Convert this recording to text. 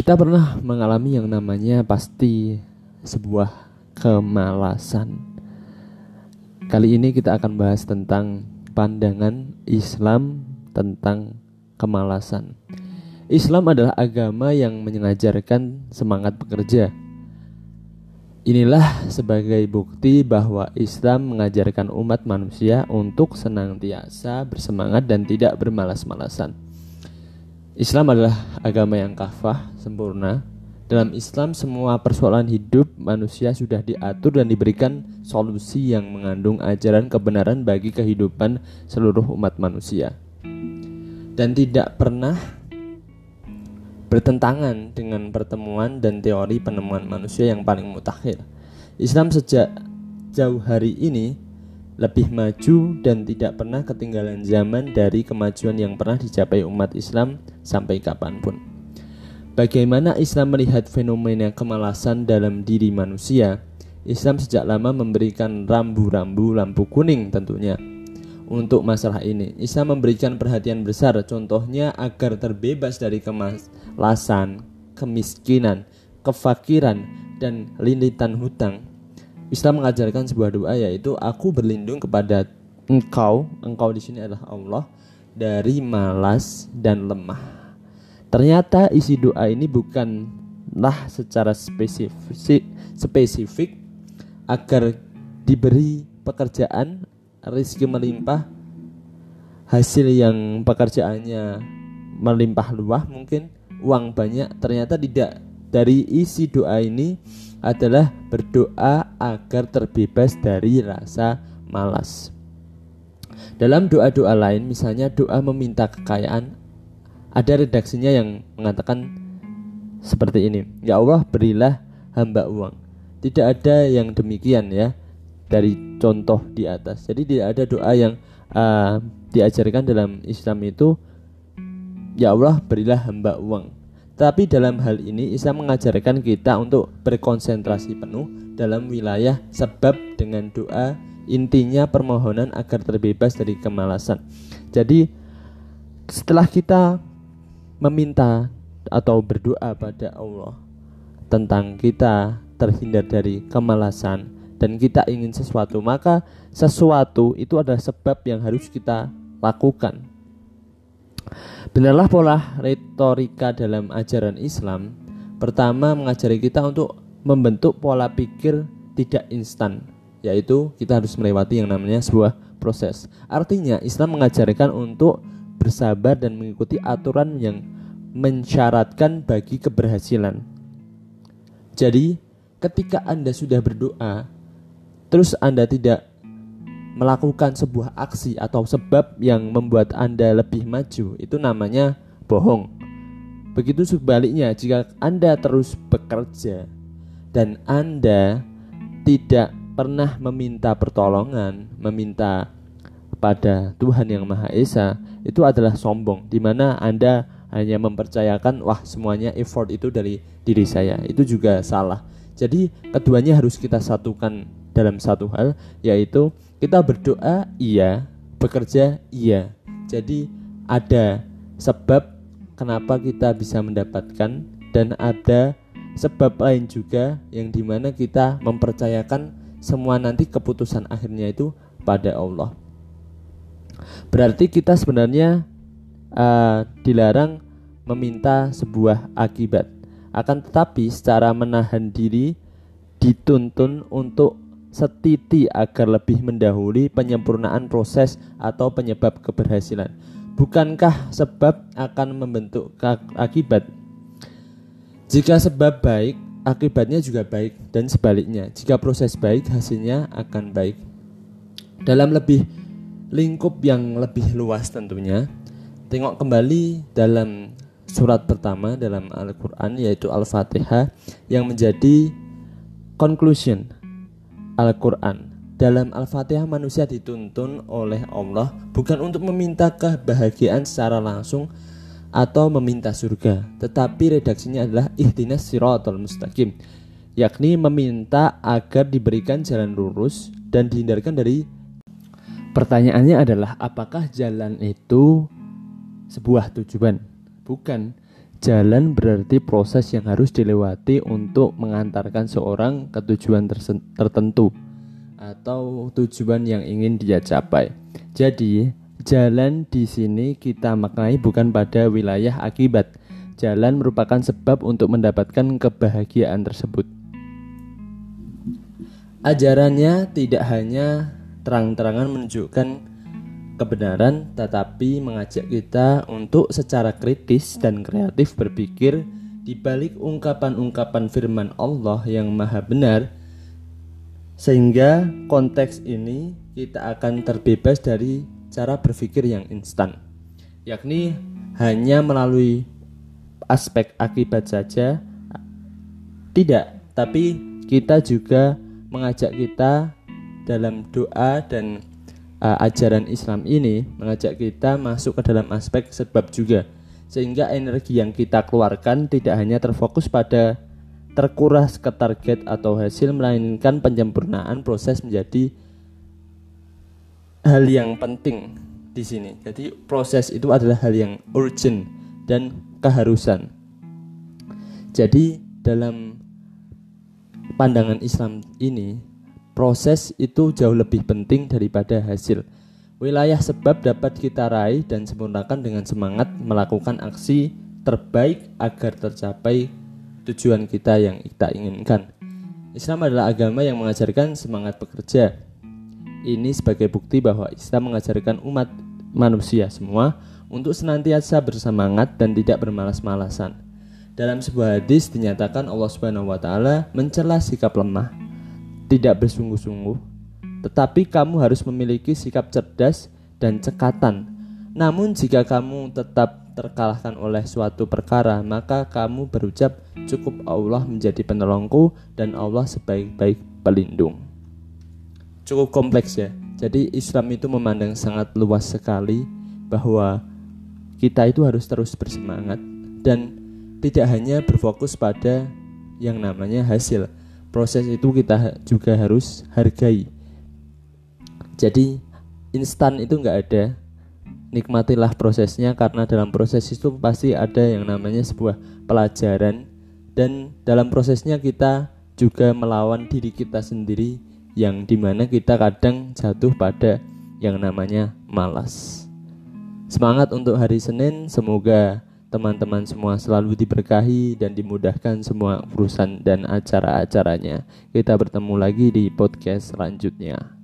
Kita pernah mengalami yang namanya pasti sebuah kemalasan. Kali ini kita akan bahas tentang pandangan Islam tentang kemalasan. Islam adalah agama yang mengajarkan semangat bekerja. Inilah sebagai bukti bahwa Islam mengajarkan umat manusia untuk senantiasa bersemangat dan tidak bermalas-malasan. Islam adalah agama yang kafah, sempurna. Dalam Islam semua persoalan hidup manusia sudah diatur dan diberikan solusi yang mengandung ajaran kebenaran bagi kehidupan seluruh umat manusia. Dan tidak pernah bertentangan dengan pertemuan dan teori penemuan manusia yang paling mutakhir. Islam sejak jauh hari ini lebih maju dan tidak pernah ketinggalan zaman dari kemajuan yang pernah dicapai umat Islam sampai kapan pun. Bagaimana Islam melihat fenomena kemalasan dalam diri manusia? Islam sejak lama memberikan rambu-rambu lampu kuning tentunya untuk masalah ini. Islam memberikan perhatian besar contohnya agar terbebas dari kemalasan, kemiskinan, kefakiran, dan lilitan hutang Islam mengajarkan sebuah doa yaitu aku berlindung kepada engkau, engkau di sini adalah Allah dari malas dan lemah. Ternyata isi doa ini bukanlah secara spesifik, spesifik agar diberi pekerjaan, rezeki melimpah, hasil yang pekerjaannya melimpah luah mungkin uang banyak ternyata tidak dari isi doa ini adalah berdoa agar terbebas dari rasa malas. Dalam doa-doa lain, misalnya doa meminta kekayaan, ada redaksinya yang mengatakan seperti ini: "Ya Allah, berilah hamba uang." Tidak ada yang demikian ya dari contoh di atas. Jadi tidak ada doa yang uh, diajarkan dalam Islam itu, "Ya Allah, berilah hamba uang." Tapi dalam hal ini Islam mengajarkan kita untuk berkonsentrasi penuh dalam wilayah sebab dengan doa intinya permohonan agar terbebas dari kemalasan. Jadi setelah kita meminta atau berdoa pada Allah tentang kita terhindar dari kemalasan dan kita ingin sesuatu, maka sesuatu itu adalah sebab yang harus kita lakukan. Benarlah pola retorika dalam ajaran Islam Pertama mengajari kita untuk membentuk pola pikir tidak instan Yaitu kita harus melewati yang namanya sebuah proses. Artinya Islam mengajarkan untuk bersabar dan mengikuti aturan yang mensyaratkan bagi keberhasilan. Jadi ketika Anda sudah berdoa Terus Anda tidak melakukan sebuah aksi atau sebab yang membuat Anda lebih maju, itu namanya bohong. Begitu sebaliknya, jika Anda terus bekerja dan Anda tidak pernah meminta pertolongan, meminta pada Tuhan yang Maha Esa, itu adalah sombong, di mana Anda hanya mempercayakan, wah semuanya effort itu dari diri saya, itu juga salah. Jadi keduanya harus kita satukan dalam satu hal, yaitu kita berdoa iya, bekerja iya. Jadi ada sebab kenapa kita bisa mendapatkan dan ada sebab lain juga yang di mana kita mempercayakan semua nanti keputusan akhirnya itu pada Allah. Berarti kita sebenarnya uh, dilarang meminta sebuah akibat. Akan tetapi secara menahan diri dituntun untuk setiti agar lebih mendahului penyempurnaan proses atau penyebab keberhasilan. Bukankah sebab akan membentuk akibat? Jika sebab baik, akibatnya juga baik dan sebaliknya. Jika proses baik, hasilnya akan baik. Dalam lebih lingkup yang lebih luas tentunya, tengok kembali dalam surat pertama dalam Al-Qur'an yaitu Al-Fatihah yang menjadi conclusion Al-Quran dalam Al-Fatihah manusia dituntun oleh Allah bukan untuk meminta kebahagiaan secara langsung atau meminta surga, tetapi redaksinya adalah ihtinas siratal mustaqim, yakni meminta agar diberikan jalan lurus dan dihindarkan dari Pertanyaannya adalah apakah jalan itu sebuah tujuan? Bukan. Jalan berarti proses yang harus dilewati untuk mengantarkan seorang ke tujuan tertentu atau tujuan yang ingin dia capai. Jadi, jalan di sini kita maknai bukan pada wilayah akibat. Jalan merupakan sebab untuk mendapatkan kebahagiaan tersebut. Ajarannya tidak hanya terang-terangan menunjukkan kebenaran, tetapi mengajak kita untuk secara kritis dan kreatif berpikir di balik ungkapan-ungkapan firman Allah yang maha benar, sehingga konteks ini kita akan terbebas dari cara berpikir yang instan, yakni hanya melalui aspek akibat saja, tidak, tapi kita juga mengajak kita dalam doa dan uh, ajaran Islam ini mengajak kita masuk ke dalam aspek sebab juga sehingga energi yang kita keluarkan tidak hanya terfokus pada terkuras ke target atau hasil melainkan penyempurnaan proses menjadi hal yang penting di sini. Jadi proses itu adalah hal yang urgent dan keharusan. Jadi dalam pandangan Islam ini proses itu jauh lebih penting daripada hasil. Wilayah sebab dapat kita raih dan sempurnakan dengan semangat melakukan aksi terbaik agar tercapai tujuan kita yang kita inginkan. Islam adalah agama yang mengajarkan semangat bekerja. Ini sebagai bukti bahwa Islam mengajarkan umat manusia semua untuk senantiasa bersemangat dan tidak bermalas-malasan. Dalam sebuah hadis dinyatakan Allah Subhanahu wa taala mencela sikap lemah tidak bersungguh-sungguh, tetapi kamu harus memiliki sikap cerdas dan cekatan. Namun, jika kamu tetap terkalahkan oleh suatu perkara, maka kamu berucap, "Cukup Allah menjadi penolongku, dan Allah sebaik-baik pelindung." Cukup kompleks ya. Jadi, Islam itu memandang sangat luas sekali bahwa kita itu harus terus bersemangat dan tidak hanya berfokus pada yang namanya hasil, proses itu kita juga harus hargai. Jadi instan itu nggak ada. Nikmatilah prosesnya karena dalam proses itu pasti ada yang namanya sebuah pelajaran. Dan dalam prosesnya kita juga melawan diri kita sendiri yang di mana kita kadang jatuh pada yang namanya malas. Semangat untuk hari Senin semoga teman-teman semua selalu diberkahi dan dimudahkan semua urusan dan acara-acaranya. Kita bertemu lagi di podcast selanjutnya.